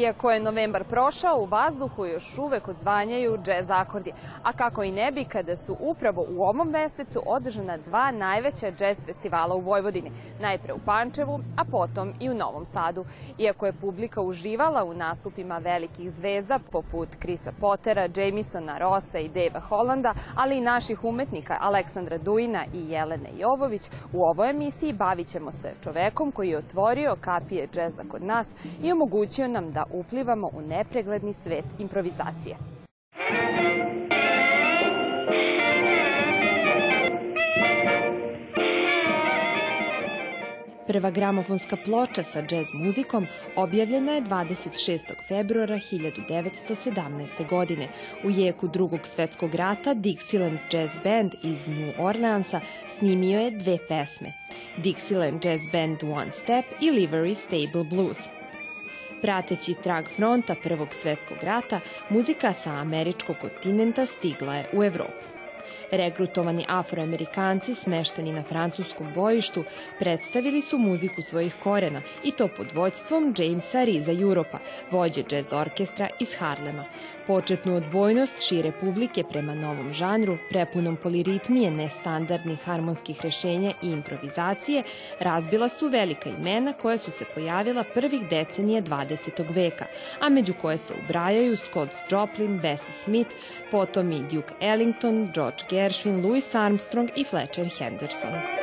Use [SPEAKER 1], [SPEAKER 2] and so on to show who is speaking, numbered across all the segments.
[SPEAKER 1] Iako je novembar prošao, u vazduhu još uvek odzvanjaju džez akordi. A kako i ne bi kada su upravo u ovom mesecu održana dva najveća džez festivala u Vojvodini. Najpre u Pančevu, a potom i u Novom Sadu. Iako je publika uživala u nastupima velikih zvezda poput Krisa Pottera, Jamesona, Rosa i Deva Hollanda, ali i naših umetnika Aleksandra Dujina i Jelene Jovović, u ovoj emisiji bavit ćemo se čovekom koji je otvorio kapije džeza kod nas i omogućio nam da uplivamo u nepregledni svet improvizacije. Prva gramofonska ploča sa džez muzikom objavljena je 26. februara 1917. godine. U jeku drugog svetskog rata Dixieland Jazz Band iz New Orleansa snimio je dve pesme. Dixieland Jazz Band One Step i Livery Stable Blues. Prateći trag fronta Prvog svetskog rata, muzika sa američkog kontinenta stigla je u Evropu. Regrutovani afroamerikanci smešteni na francuskom bojištu predstavili su muziku svojih korena i to pod vođstvom Jamesa Riza Europa, vođe džez orkestra iz Harlema. Početnu odbojnost šire publike prema novom žanru, prepunom poliritmije, nestandardnih harmonskih rešenja i improvizacije, razbila su velika imena koja su se pojavila prvih decenije 20. veka, a među koje se ubrajaju Scott Joplin, Bessie Smith, potom i Duke Ellington, George Gershwin, Louis Armstrong i Fletcher Henderson.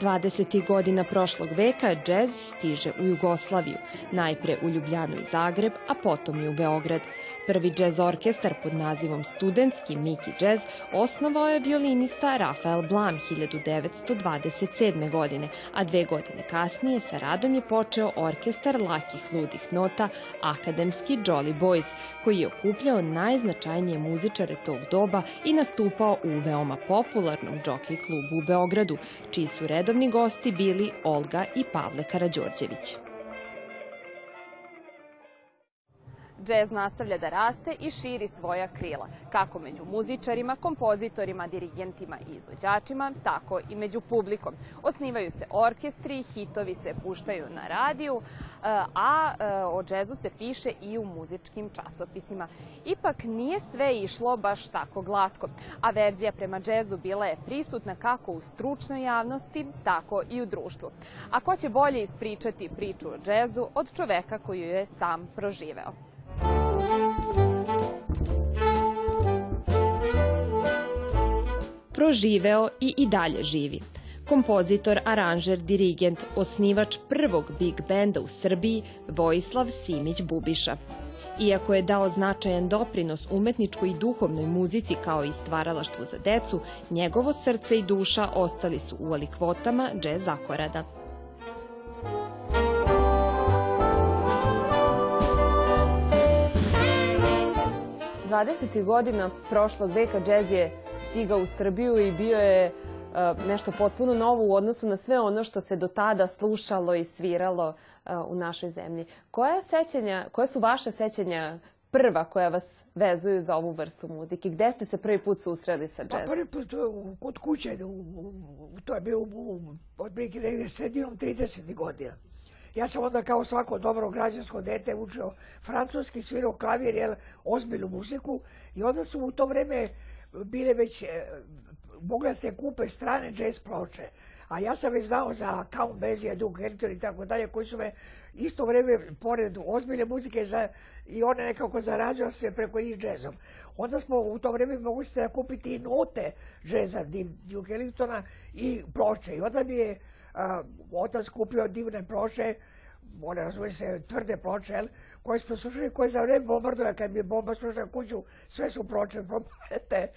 [SPEAKER 1] 20. godina prošlog veka džez stiže u Jugoslaviju, najpre u Ljubljanu i Zagreb, a potom i u Beograd. Prvi džez orkestar pod nazivom Studentski Miki džez osnovao je violinista Rafael Blan 1927. godine, a dve godine kasnije sa radom je počeo orkestar lakih ludih nota Akademski Jolly Boys, koji je okupljao najznačajnije muzičare tog doba i nastupao u veoma popularnom džokej klubu u Beogradu, čiji su redom redovni gosti bili Olga i Pavle Karađorđević. Džez nastavlja da raste i širi svoja krila, kako među muzičarima, kompozitorima, dirigentima i izvođačima, tako i među publikom. Osnivaju se orkestri, hitovi se puštaju na radiju, eh, a eh, o džezu se piše i u muzičkim časopisima. Ipak nije sve išlo baš tako glatko, a verzija prema džezu bila je prisutna kako u stručnoj javnosti, tako i u društvu. A ko će bolje ispričati priču o džezu od čoveka koju je sam proživeo? Proživeo i i dalje živi. Kompozitor, aranžer, dirigent, osnivač prvog big benda u Srbiji, Vojislav Simić Bubiša. Iako je dao značajan doprinos umetničkoj i duhovnoj muzici kao i stvaralaštvu za decu, njegovo srce i duša ostali su u alikvotama džez akorada. 20. godina prošlog veka džez je stigao u Srbiju i bio je e, nešto potpuno novo u odnosu na sve ono što se do tada slušalo i sviralo e, u našoj zemlji. Koje, sećanja, koje su vaše sećanja prva koja vas vezuju za ovu vrstu muzike? Gde ste se prvi put susreli sa džezom?
[SPEAKER 2] Pa prvi put kod kuće, to je bilo otprilike negdje sredinom 30. godina. Ja sam onda kao svako dobro građansko dete učio francuski, svirao klavir, jel, ozbiljnu muziku i onda su u to vreme bile već, e, mogle se kupe strane jazz ploče. A ja sam već znao za Count Basie, Duke Ellington i tako dalje, koji su me isto vreme, pored ozbiljne muzike, za, i one nekako zarazio se preko njih džezom. Onda smo u to vreme mogli ste kupiti i note džeza Duke Ellingtona i ploče. I onda mi je otac kupio divne ploče, one razumije se tvrde ploče, koje smo slušali, koje za vreme bombarduje, kad mi bomba slušala kuću, sve su ploče, te,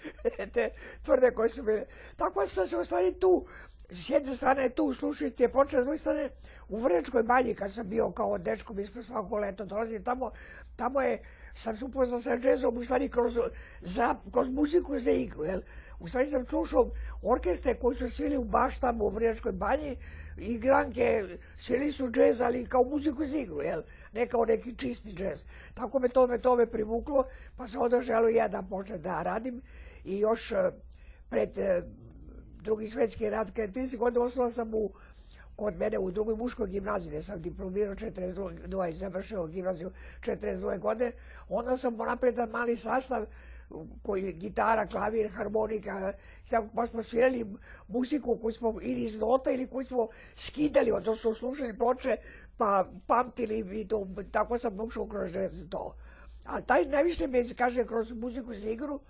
[SPEAKER 2] te tvrde koje su bile. Tako sam se u stvari tu, s jedne strane tu slušaju te ploče, s druge strane u Vrnečkoj banji, kad sam bio kao dečko, mi smo svako leto dolazili tamo, tamo je, sam se upoznao sa džezom, u stvari kroz, za, kroz muziku za igru, jel? U stvari sam čušao orkestre koji su svili u baštama u Vrnjačkoj banji, igranke svili su džez, ali kao muziku za igru, jel? ne kao neki čisti džez. Tako me to me, to me privuklo, pa sam onda želio ja da počnem da radim i još eh, pred eh, drugi svetski rat, kad 30 godina osnovao sam u, kod mene u drugoj muškoj gimnaziji, gdje sam diplomirao 42 i završio gimnaziju 42 godine, onda sam napravio mali sastav koji gitara, klavir, harmonika, pa smo svirali muziku koju smo ili iz nota ili koju smo skidali, odnosno slušali ploče, pa pamtili i to, tako sam ušao kroz to. A taj najviše me kaže kroz muziku za igru,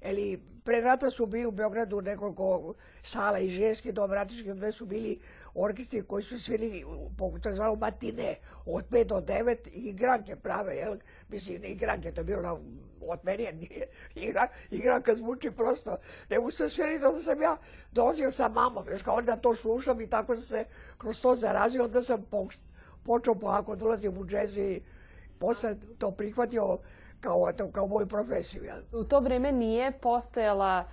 [SPEAKER 2] Eli, pre rata su bili u Beogradu nekoliko sala i ženski dom, ratički dom, su bili orkestri koji su svirali, to je zvalo matine, od 5 do 9 i igranke prave, jel? Mislim, ne igranke, to je bilo na, od meni, igranka zvuči prosto. Nego su svirali da sam ja dolazio sa mamom, još kao onda to slušam i tako sam se kroz to zarazio, onda sam počeo polako dolazim u džez i posle to prihvatio kao, kao moju profesiju.
[SPEAKER 1] U to vrijeme nije postojala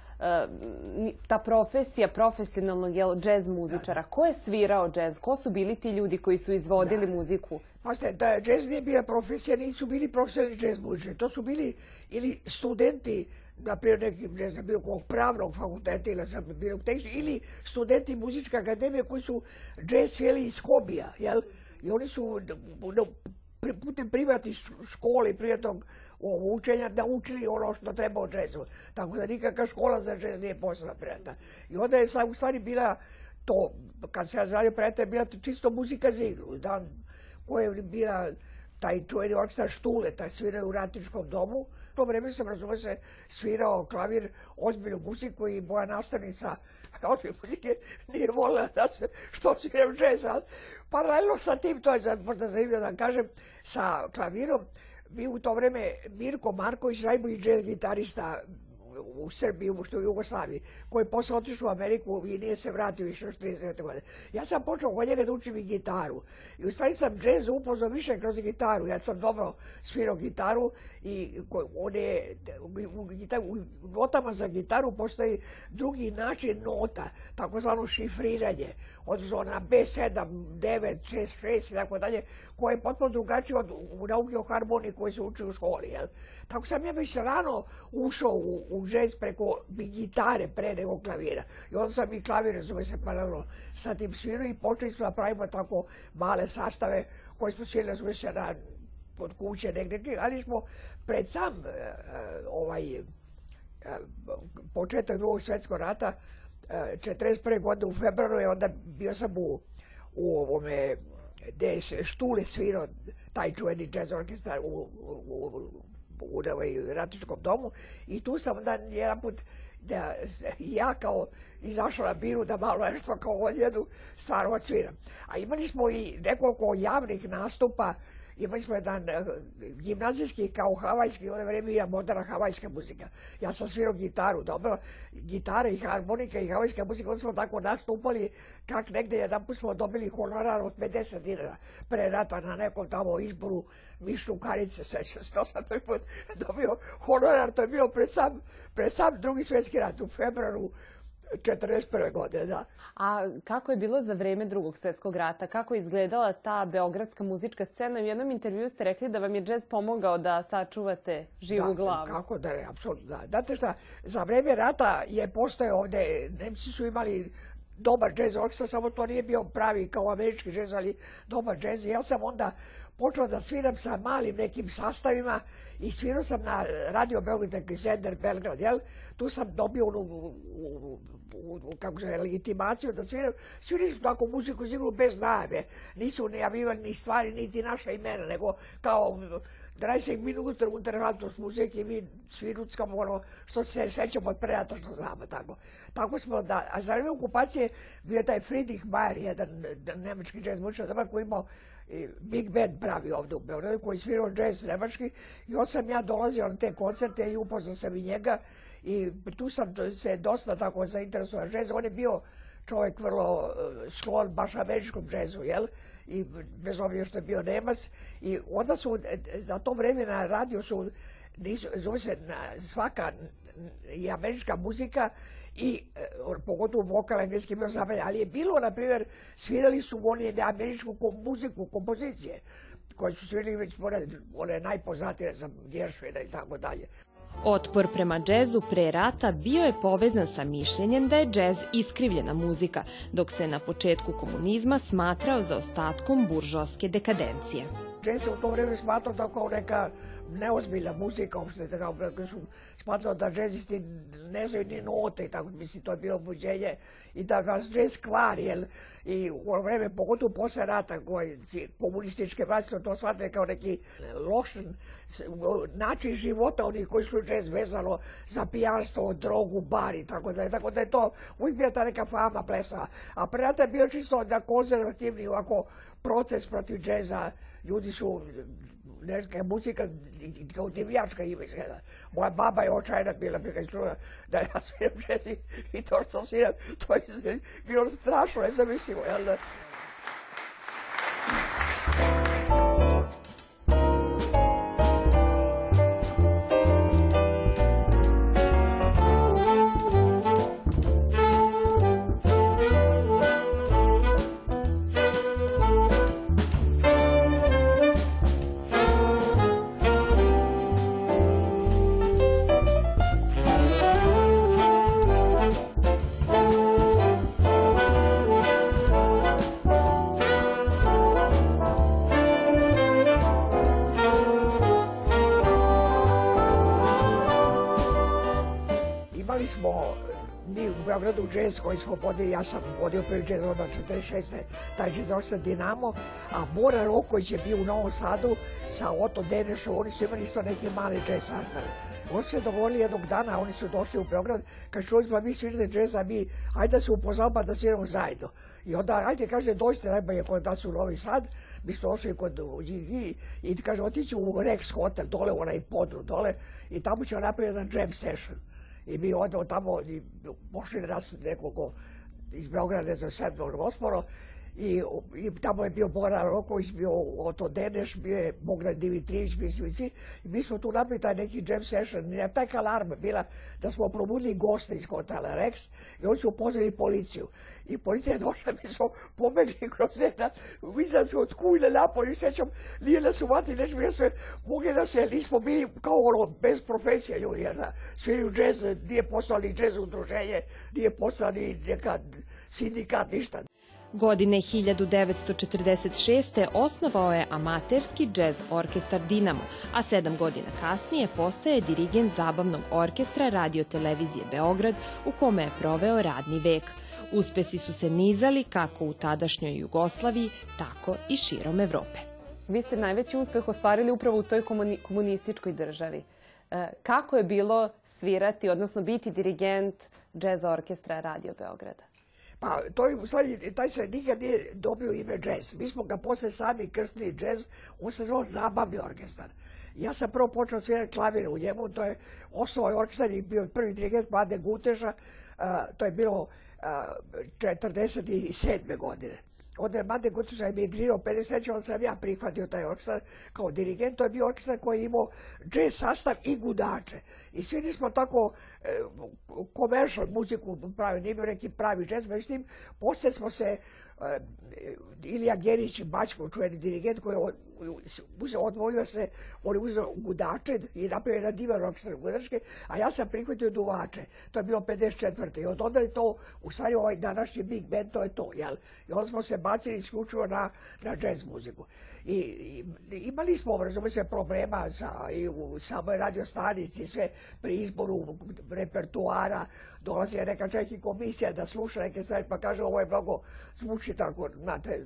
[SPEAKER 1] ta profesija profesionalnog jel, džez muzičara. Ko je svirao džez? Ko su bili ti ljudi koji su izvodili muziku?
[SPEAKER 2] Pa ste, da džez nije bila profesija, nisu bili profesionalni džez muzičari. To su bili ili studenti na primjer neki, ne znam, bilo kog pravnog fakulteta ili sam bilo ili studenti muzičke akademije koji su džez svijeli iz hobija, jel? I oni su putem privatnih škole i privatnog učenja da učili ono što treba o džezu. Tako da nikakva škola za džez nije postala prijata. I onda je u stvari bila to, kad se ja zvadio prijatelj, bila to čisto muzika za igru. Dan koja je bila taj čuveni orkestar Štule, taj svirao u ratničkom domu. U to vreme sam, razumio se, svirao klavir, ozbiljnu muziku i moja nastavnica ozbiljne muzike nije volila da se, što sviram džez, paralelno sa tim, to je možda zanimljivo da kažem, sa klavirom, mi u to vreme Mirko Marković, najbolji jazz gitarista u Srbiji, što u Jugoslaviji, koji je posle otišao u Ameriku i nije se vratio više još 30 godine. Ja sam počeo kod njega da učim i gitaru. I u stvari sam džez upoznao više kroz gitaru. Ja sam dobro svirao gitaru i on je, u, u notama za gitaru postoji drugi način nota, takozvano šifriranje odnosno na B7, 9, 6, 6 i tako dalje, koje je potpuno drugačije od nauke o harmoniji koje se uči u školi. Jel? Tako sam ja već rano ušao u, u džez preko gitare pre nego klavira. I onda sam i klavir, zove se paralelno sa tim svirao i počeli smo da pravimo tako male sastave koje smo svirali, zove se na, pod kuće negdje, ali smo pred sam uh, ovaj uh, početak drugog svjetskog rata 41. godine u februaru i onda bio sam u, u ovome gdje je Štule svirao taj čuveni jazz orkestar u, u, u, u ratičkom domu i tu sam onda jedan put da ja kao izašla na biru da malo nešto kao odjedu stvar odsviram. A imali smo i nekoliko javnih nastupa Imali smo jedan eh, gimnazijski kao havajski, u ono vrijeme bila moderna havajska muzika. Ja sam svirao gitaru, dobro, gitare i harmonika i havajska muzika, onda smo tako nastupali, čak negdje jedan put smo dobili honorar od 50 dinara pre rata na nekom tamo izboru Mišnu Karice, sećam se, to sam dobio honorar, to je bilo pred sam, pred sam drugi svjetski rat u februaru 41. godine, da.
[SPEAKER 1] A kako je bilo za vreme drugog svjetskog rata? Kako je izgledala ta beogradska muzička scena? U jednom intervju ste rekli da vam je džez pomogao da sačuvate živu
[SPEAKER 2] da,
[SPEAKER 1] glavu.
[SPEAKER 2] kako da ne, apsolutno da. Znate šta, za vreme rata je postoje ovde, Nemci su imali dobar džez orkestar, samo to nije bio pravi kao američki džez, ali dobar džez. Ja sam onda počeo da sviram sa malim nekim sastavima i svirao sam na radio Beograd, Zender Belgrad, jel? Tu sam dobio onu, kako se legitimaciju da sviram. Svirali smo tako muziku sigurno bez najave. Nisu najavivali ni stvari, niti naša imena, nego kao 20 minuta intervalnost muzike mi svi ruckamo ono što se sećamo od prejata što znamo tako. Tako smo da, a za vreme okupacije bio taj Friedrich Mayer, jedan nemački jazz muzičar, dobar koji imao Big Band pravi ovdje u Beogradu, koji svirao džez nemački i on sam ja dolazio na te koncerte i upoznao sam i njega i tu sam se dosta tako zainteresovao džez. On je bio čovjek vrlo e, sklon baš američkom džezu, jel? I bez obzira što je bio Nemac. I onda su, e, za to vreme na radio su, nisu, zove se svaka i američka muzika i e, pogotovo vokal engleski bio zabranjen, ali je bilo, na primjer, svirali su oni američku muziku, kompozicije, koje su svirali već one, one najpoznatije za Gershwina i tako dalje.
[SPEAKER 1] Otpor prema džezu pre rata bio je povezan sa mišljenjem da je džez iskrivljena muzika, dok se na početku komunizma smatrao za ostatkom buržoaske dekadencije.
[SPEAKER 2] Se u to vreme smatrao da kao neka neozbiljna muzika, uopšte tako, su smatrao da džezisti ne znaju ni note i tako, mislim, to je bilo buđenje i da nas džez kvari, jel, i u vreme, pogotovo posle rata, koji komunističke vlasti to shvatili kao neki loš način života onih koji su džez vezano za pijanstvo, drogu, bar i tako da je, tako da je to uvijek bila ta neka fama plesa. A pre rata je bio čisto da konzervativni ovako protest protiv džeza, ljudi su neka muzika kao divljačka ima izgleda. Moja baba je očajna bila, bi kad čula da ja sviram džez i to što sviram, to je bilo strašno, nezamislivo. Jel? Beogradu džez koji smo vodili, ja sam vodio prvi džez onda 46. taj džez sa Dinamo, a Bora Roković je bio u Novom Sadu sa Oto Denešom, oni su imali isto neke male džez sastave. Oni su se dovoljili jednog dana, oni su došli u Beograd, kad čuli smo mi svirate džeza, mi ajde da se upoznamo da sviramo zajedno. I onda, ajde, kaže, dođite najbolje kod nas u Novi Sad, mi smo došli kod i, i kaže, otići u Rex hotel, dole, onaj podru dole, i tamo ćemo napraviti jedan jam session. I mi odemo tamo pošli nas nekoliko iz Beograda, ne znam, sedmog gosporo, i, i tamo je bio Bora Roković, bio Oto Deneš, bio je Bogdan Dimitrijević, mislim, i mi smo tu napravili taj neki jam session, i taj alarma bila da smo probudili goste iz hotela Rex i oni su upozorili policiju. I policija je došla, mi smo pobegli kroz sam se od kujne napolje, sećam, nije nas uvatili, nešto mi sve, mogli da se, nismo bili kao ono, bez profesija ljudi, ja znam, sviraju džez, nije postao ni džez udruženje, nije postao ni neka sindikat, ništa.
[SPEAKER 1] Godine 1946. osnovao je amaterski džez orkestar Dinamo, a sedam godina kasnije postaje dirigent zabavnog orkestra radio televizije Beograd, u kome je proveo radni vek. Uspesi su se nizali kako u tadašnjoj Jugoslaviji, tako i širom Evrope.
[SPEAKER 3] Vi ste najveći uspeh ostvarili upravo u toj komunističkoj državi. E, kako je bilo svirati, odnosno biti dirigent džez orkestra Radio Beograda?
[SPEAKER 2] Pa, to je, u stvari, taj se nikad nije dobio ime džez. Mi smo ga posle sami krstili džez, on se zvao Zabavni orkestar. Ja sam prvo počeo svirati klavire u njemu, to je osnovao orkestar i bio prvi dirigent Mlade Guteša, to je bilo 47. godine. Onda je Made Gutuša emigrirao 50 onda sam ja prihvatio taj orkestar kao dirigent. To je bio orkestar koji je imao jazz sastav i gudače. I svi smo tako e, commercial muziku pravi, nije bio neki pravi jazz, međutim, poslije smo se e, Ilija Gerić, Bačko, čuveni dirigent koji je odvojio se, on je uzeo gudače i napravio jedan divan gudačke, a ja sam prihvatio duvače. To je bilo 54. I od onda je to, u stvari ovaj današnji Big Band, to je to, jel? I onda smo se bacili isključivo na, na jazz muziku. I, imali smo, razume se, problema sa, i u samoj radio stanici, sve pri izboru repertuara, dolazi neka čak i komisija da sluša neke stvari, pa kaže ovo je mnogo zvuči tako, znate,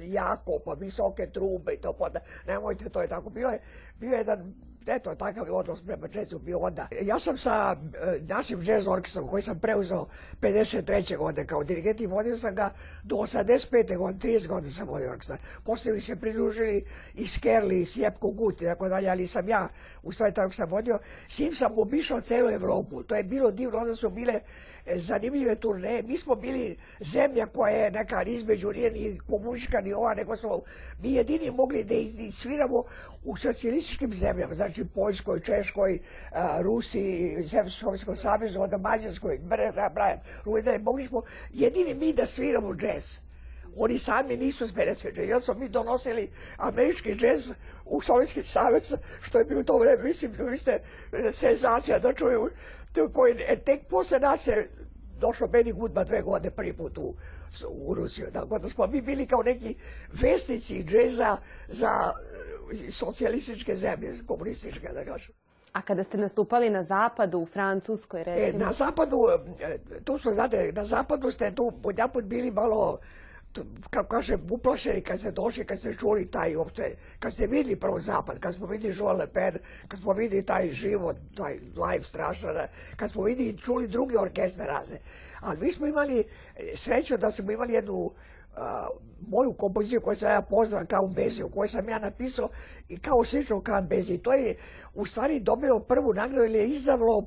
[SPEAKER 2] jako, pa visoke trube i to, pa nemojte, to je tako. Bilo bio je jedan eto, takav je odnos prema jazzu bio onda. Ja sam sa e, našim jazz orkestrom koji sam preuzeo 53. godine kao dirigent i vodio sam ga do 85. godine, 30 godina sam vodio orkestar. Poslije mi se pridružili i Skerli, i Sjepko Gut i tako dalje, ali sam ja u stvari tako sam vodio. S njim sam obišao celu Evropu. To je bilo divno, onda su bile e, zanimljive turne. Mi smo bili zemlja koja je neka između nije ni komunistička ni ova, nego smo mi jedini mogli da sviramo u socijalističkim zemljama, znači Poljskoj, Češkoj, Rusiji, Sovjetskom savezu, onda Mađarskoj, mogli smo jedini mi da sviramo džez. Oni sami nisu smene sveđe. Jer smo mi donosili američki džez u Sovjetski savez, što je bilo to vreme, mislim, vi ste senzacija da čuju, koji, e, tek posle nas je došao Benny Goodman dve godine prvi put u, u Rusiju. Tako da smo mi bili kao neki vesnici džeza za e, socijalističke zemlje, komunističke, da kažem.
[SPEAKER 3] A kada ste nastupali na zapadu, u Francuskoj,
[SPEAKER 2] E,
[SPEAKER 3] recimo?
[SPEAKER 2] na zapadu, e, tu su, znate, na zapadu ste tu odjaput bili malo, kako kažem, uplašeni kad ste došli, kad ste čuli taj uopšte, kad ste vidjeli prvo zapad, kad smo vidjeli Joel Le Pen, kad smo vidjeli taj život, taj live strašan, kad smo vidjeli i čuli drugi orkestre razne. Ali mi smo imali e, sreću da smo imali jednu moju kompoziciju koju sam ja poznao kao Beziju, koju sam ja napisao i kao slično kao Beziji. To je u stvari dobilo prvu nagradu ili je izavlo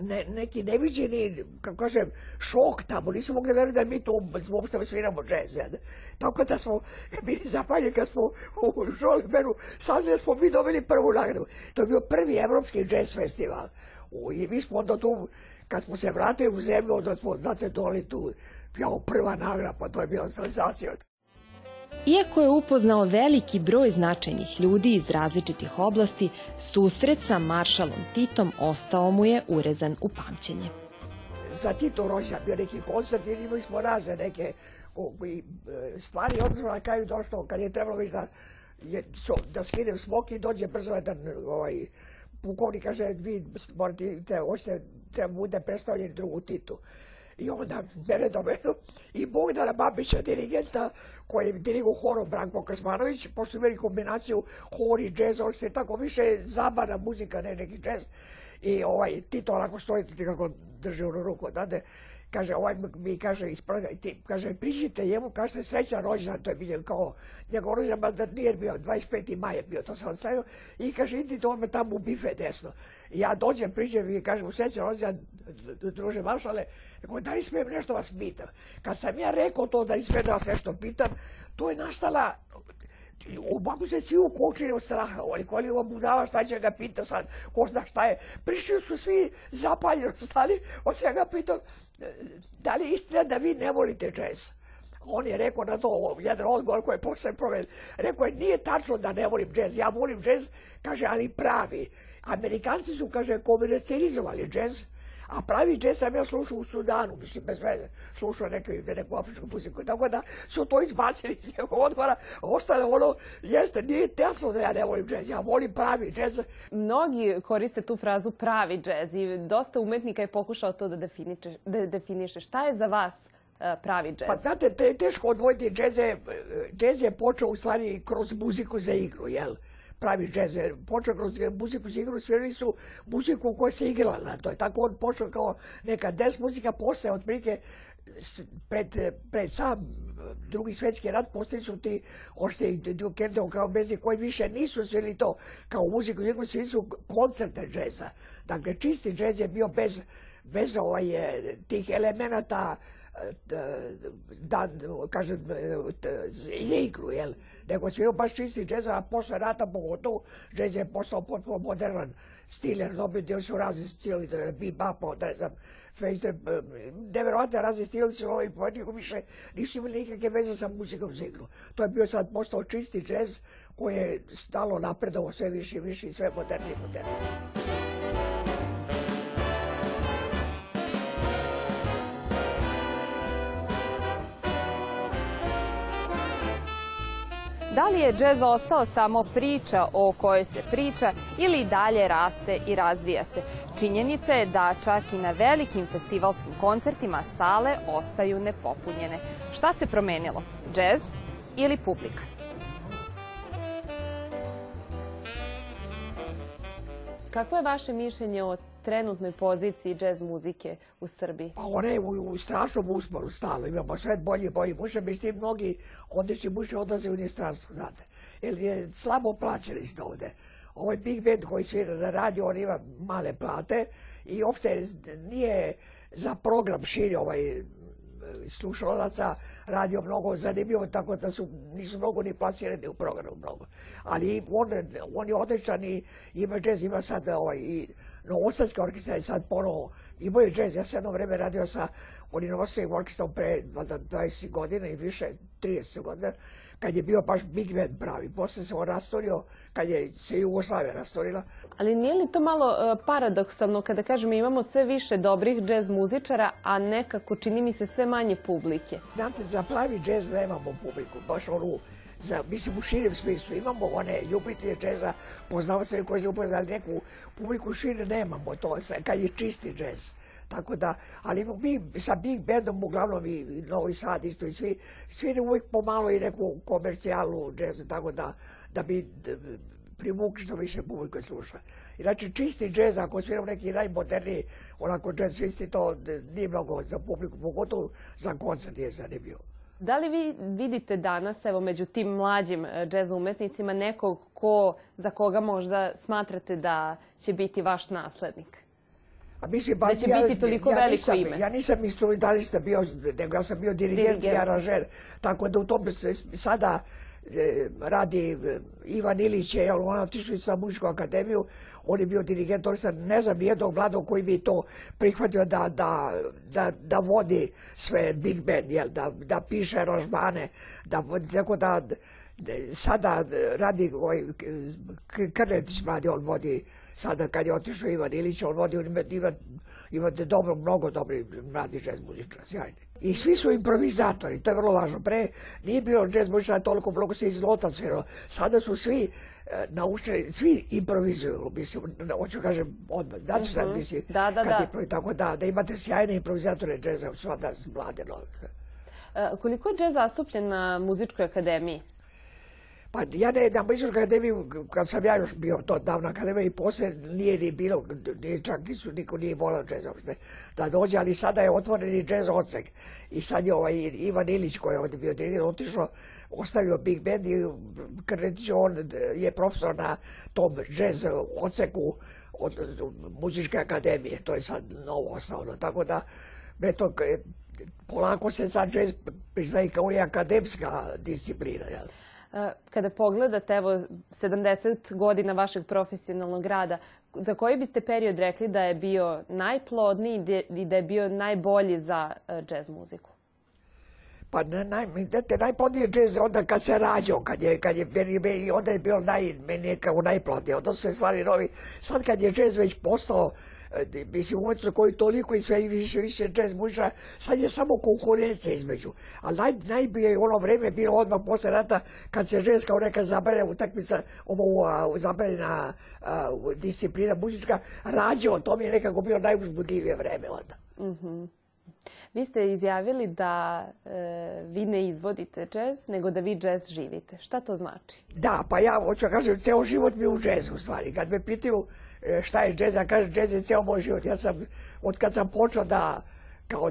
[SPEAKER 2] ne, neki neviđeni, kako kažem, šok tamo. Nisu mogli verovati da mi tu uopšte sviramo džez. Tako da smo bili zapaljeni kad smo u Žolibenu saznali da smo mi dobili prvu nagradu. To je bio prvi evropski džez festival. I mi smo onda tu, kad smo se vratili u zemlju, onda smo, znate, doli tu, kao prva nagrada, pa to je bila senzacija.
[SPEAKER 1] Iako je upoznao veliki broj značajnih ljudi iz različitih oblasti, susret sa maršalom Titom ostao mu je urezan u pamćenje.
[SPEAKER 2] za Tito rođendan bio neki koncert imali smo razne neke e, stvari. Odnosno na kraju došlo kad je trebalo već da, je, da skinem smoki, dođe brzo jedan ovaj, pukovnik kaže vi morate, te, hoćete, treba bude predstavljeni drugu Titu. I onda mene dovedu i Bogdana Babića, dirigenta, koji je dirigo horom Branko Krsmanović, pošto imali kombinaciju hor i džez, on se tako više zabavna muzika, ne neki džez. I ovaj, Tito onako stoji, ti kako drži onu ruku, dade, kaže, ovaj mi kaže, ispraga, ti, kaže, priđite njemu, kaže, srećan rođendan, to je bilo kao, njegov rođendan, da nije bio, 25. maj je bio, to sam stavio, i kaže, idite on me tamo u bife desno. I ja dođem, priđem i kažem, srećan rođendan, druže maršale, rekao, da li smijem nešto vas pitam? Kad sam ja rekao to, da li smijem da vas nešto pitam, to je nastala Ovako se svi ukočili od straha, oni koji ovo budala šta će ga pita sad, ko zna šta je. Prišli su svi zapaljeno stali, on se ga pitao, da li je istina da vi ne volite džez? On je rekao na to, jedan odgovor koji je posle promen, rekao je, nije tačno da ne volim džez, ja volim džez, kaže, ali pravi. Amerikanci su, kaže, komercializovali džez, a pravi džez sam ja slušao u Sudanu, mislim, bez veze, slušao neku, neku afričku muziku, tako da su to izbacili iz odgovora, ostale ono, jeste, nije tačno da ja ne volim džez, ja volim pravi džez.
[SPEAKER 3] Mnogi koriste tu frazu pravi džez i dosta umetnika je pokušao to da definiše. Da definiše. Šta je za vas e, pravi džez?
[SPEAKER 2] Pa znate, te, teško odvojiti džez je, džez je počeo u stvari kroz muziku za igru, jel? Pravi džez, počeo kroz muziku za igru, svirali su muziku koja se igrala na to. Tako on počeo kao neka des muzika, posle otprilike pred, pred sam drugi svjetski rat postali su ti ošte Duke kao bezi koji više nisu svirali to kao muziku, nego svi su koncerte džeza. Dakle, čisti džez je bio bez, bez ovaj, tih elemenata da, kažem, za igru, jel? Nego sve baš čisti džez, a posle rata pogotovo, džez je postao potpuno moderan stil, jer dobio su razni je bebop, ne znam, Fraser, neverovatne razni stilovi su ovi poetniku više nisu imali nikakve veze sa muzikom za igru. To je bio sad postao čisti džez koji je stalo napredovo sve više i više i sve modernije i modernije.
[SPEAKER 3] Da li je džez ostao samo priča o kojoj se priča ili dalje raste i razvija se? Činjenica je da čak i na velikim festivalskim koncertima sale ostaju nepopunjene. Šta se promenilo? Džez ili publika? Kakvo je vaše mišljenje o trenutnoj poziciji džez muzike u Srbiji?
[SPEAKER 2] Pa ona je u, strašnom usporu stalno, imamo sve bolje i bolje muže, međutim mnogi odlični muže odlaze u inostranstvo, znate, jer je slabo plaćeni isto ovde. Ovaj big band koji svira na radio, on ima male plate i uopšte nije za program širi ovaj slušalaca radio mnogo zanimljivo, tako da su, nisu mnogo ni plasirani u programu mnogo. Ali on, on je odličan i ima džez, ima sad ovaj, i Novosadski orkestar je sad ponovo, imao je džez, ja sam jedno vreme radio sa onim Novosadskim orkestrom pre valjda 20 godina i više, 30 godina, kad je bio baš big band pravi. Posle se on rastorio, kad je se Jugoslavia rastorila.
[SPEAKER 3] Ali nije li to malo uh, paradoksalno kada kažemo imamo sve više dobrih džez muzičara, a nekako čini mi se sve manje publike?
[SPEAKER 2] Znate, za pravi džez nemamo publiku, baš onu za, mislim u širem smislu imamo one ljubitelje džeza, poznavatelje koji se upoznali neku publiku šire nemamo to, kad je čisti džez. Tako da, ali mi sa Big Bandom, uglavnom i Novi Sad isto i svi, svi uvijek pomalo i neku komercijalnu džezu, tako da, da bi privukli što više publike sluša. Inače, čisti džez, ako sviramo neki najmoderniji, onako džez svisti, to nije mnogo za publiku, pogotovo za koncert je zanimljivo.
[SPEAKER 3] Da li vi vidite danas, evo, među tim mlađim e, džez umetnicima, nekog ko, za koga možda smatrate da će biti vaš naslednik?
[SPEAKER 2] A mislim,
[SPEAKER 3] da će biti toliko ja, veliko
[SPEAKER 2] nisam,
[SPEAKER 3] ime.
[SPEAKER 2] Ja nisam instrumentalista bio, nego ja sam bio dirigent, i aranžer. Tako da u tome sada radi e, Ivan Ilić je, on otišao sa muzičku akademiju, on je bio dirigent, on sam ne znam jednog mladog koji bi to prihvatio da, da, da, da vodi sve big band, jel, da, da piše aranžmane, da, tako da, da sada radi ovaj, Krnetić mladi, on vodi Sada kad je otišao Ivan Ilić, on vodi ima, imate dobro, mnogo dobri mladi džez muzičara, sjajni. I svi su improvizatori, to je vrlo važno. Pre nije bilo džez muzičara toliko mnogo se iz nota svirao. Sada su svi e, naučeni, svi improvizuju, mislim, hoću kažem odmah, da ću sad, mhm. mislim,
[SPEAKER 3] da, da, da.
[SPEAKER 2] Je, tako da, da imate sjajne improvizatore džeza, sva da mlade nove.
[SPEAKER 3] E, koliko je džez zastupljen na muzičkoj akademiji?
[SPEAKER 2] Pa ja ne, na muzičkoj akademiji, kad sam ja još bio to davna akademija i poslije nije ni bilo, nije, čak nisu, niko nije volao džez uopšte da dođe, ali sada je otvoreni džez odsek. I sad je ovaj Ivan Ilić koji je ovdje bio dirigent otišao, ostavio Big Band i Krnetić, on je profesor na tom džez odseku od muzičke akademije, to je sad novo osnovno, tako da me to polako se sad džez priznaje kao i akademska disciplina. Jel?
[SPEAKER 3] E, kada pogledate evo 70 godina vašeg profesionalnog rada, za koji biste period rekli da je bio najplodniji i da je bio najbolji za e, džez muziku?
[SPEAKER 2] Pa naj, najplodniji džez onda kad se rađao, kad je, kad je, onda je bio naj, meni je kao najplodniji, onda su se stvari novi. Sad kad je džez već postao mislim, umetno koji toliko i sve više, više jazz muzičara, sad je samo konkurencija između. Ali naj, najbolje je ono vreme bilo odmah posle rata, kad se ženska kao neka zabranjena utakmica, ovo zabranjena disciplina muzička, rađao, to mi je nekako bilo najuzbudljivije vreme onda.
[SPEAKER 3] Mm Vi ste izjavili da e, vi ne izvodite džez, nego da vi džez živite. Šta to znači?
[SPEAKER 2] Da, pa ja hoću da kažem, ceo život mi je u džezu u stvari. Kad me pitaju E, šta je džez, ja kažem džez je cijel moj život. Ja sam, od kad sam počeo da, kao,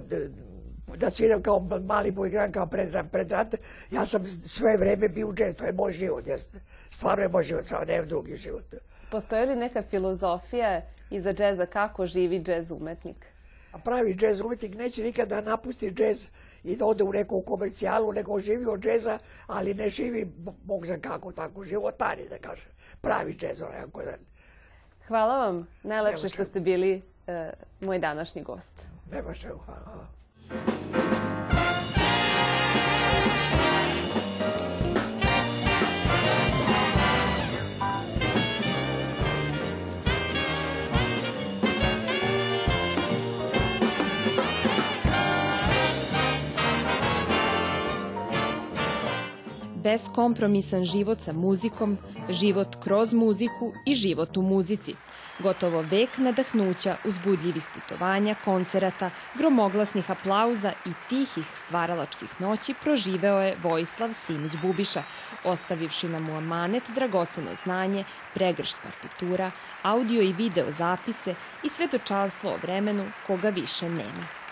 [SPEAKER 2] da sviram kao mali igram kao pred, pred rat, ja sam sve vreme bio u džez, to je moj život, jeste. Stvarno je moj život, samo nemam drugi život.
[SPEAKER 3] Postoji li neka filozofija iza džeza, kako živi džez umetnik?
[SPEAKER 2] A pravi džez umetnik neće nikada napusti džez i da ode u neku komercijalu, neko živi od džeza, ali ne živi, bog za kako, tako životari, da kažem. Pravi džez, onaj,
[SPEAKER 3] Hvala vam. Najlepše što ste bili uh, moj današnji gost.
[SPEAKER 2] Nema što, hvala.
[SPEAKER 1] Beskompromisan život sa muzikom, život kroz muziku i život u muzici. Gotovo vek nadahnuća, uzbudljivih putovanja, koncerata, gromoglasnih aplauza i tihih stvaralačkih noći proživeo je Vojislav Simić Bubiša, ostavivši nam u amanet dragoceno znanje, pregršt partitura, audio i video zapise i svedočanstvo o vremenu koga više nema.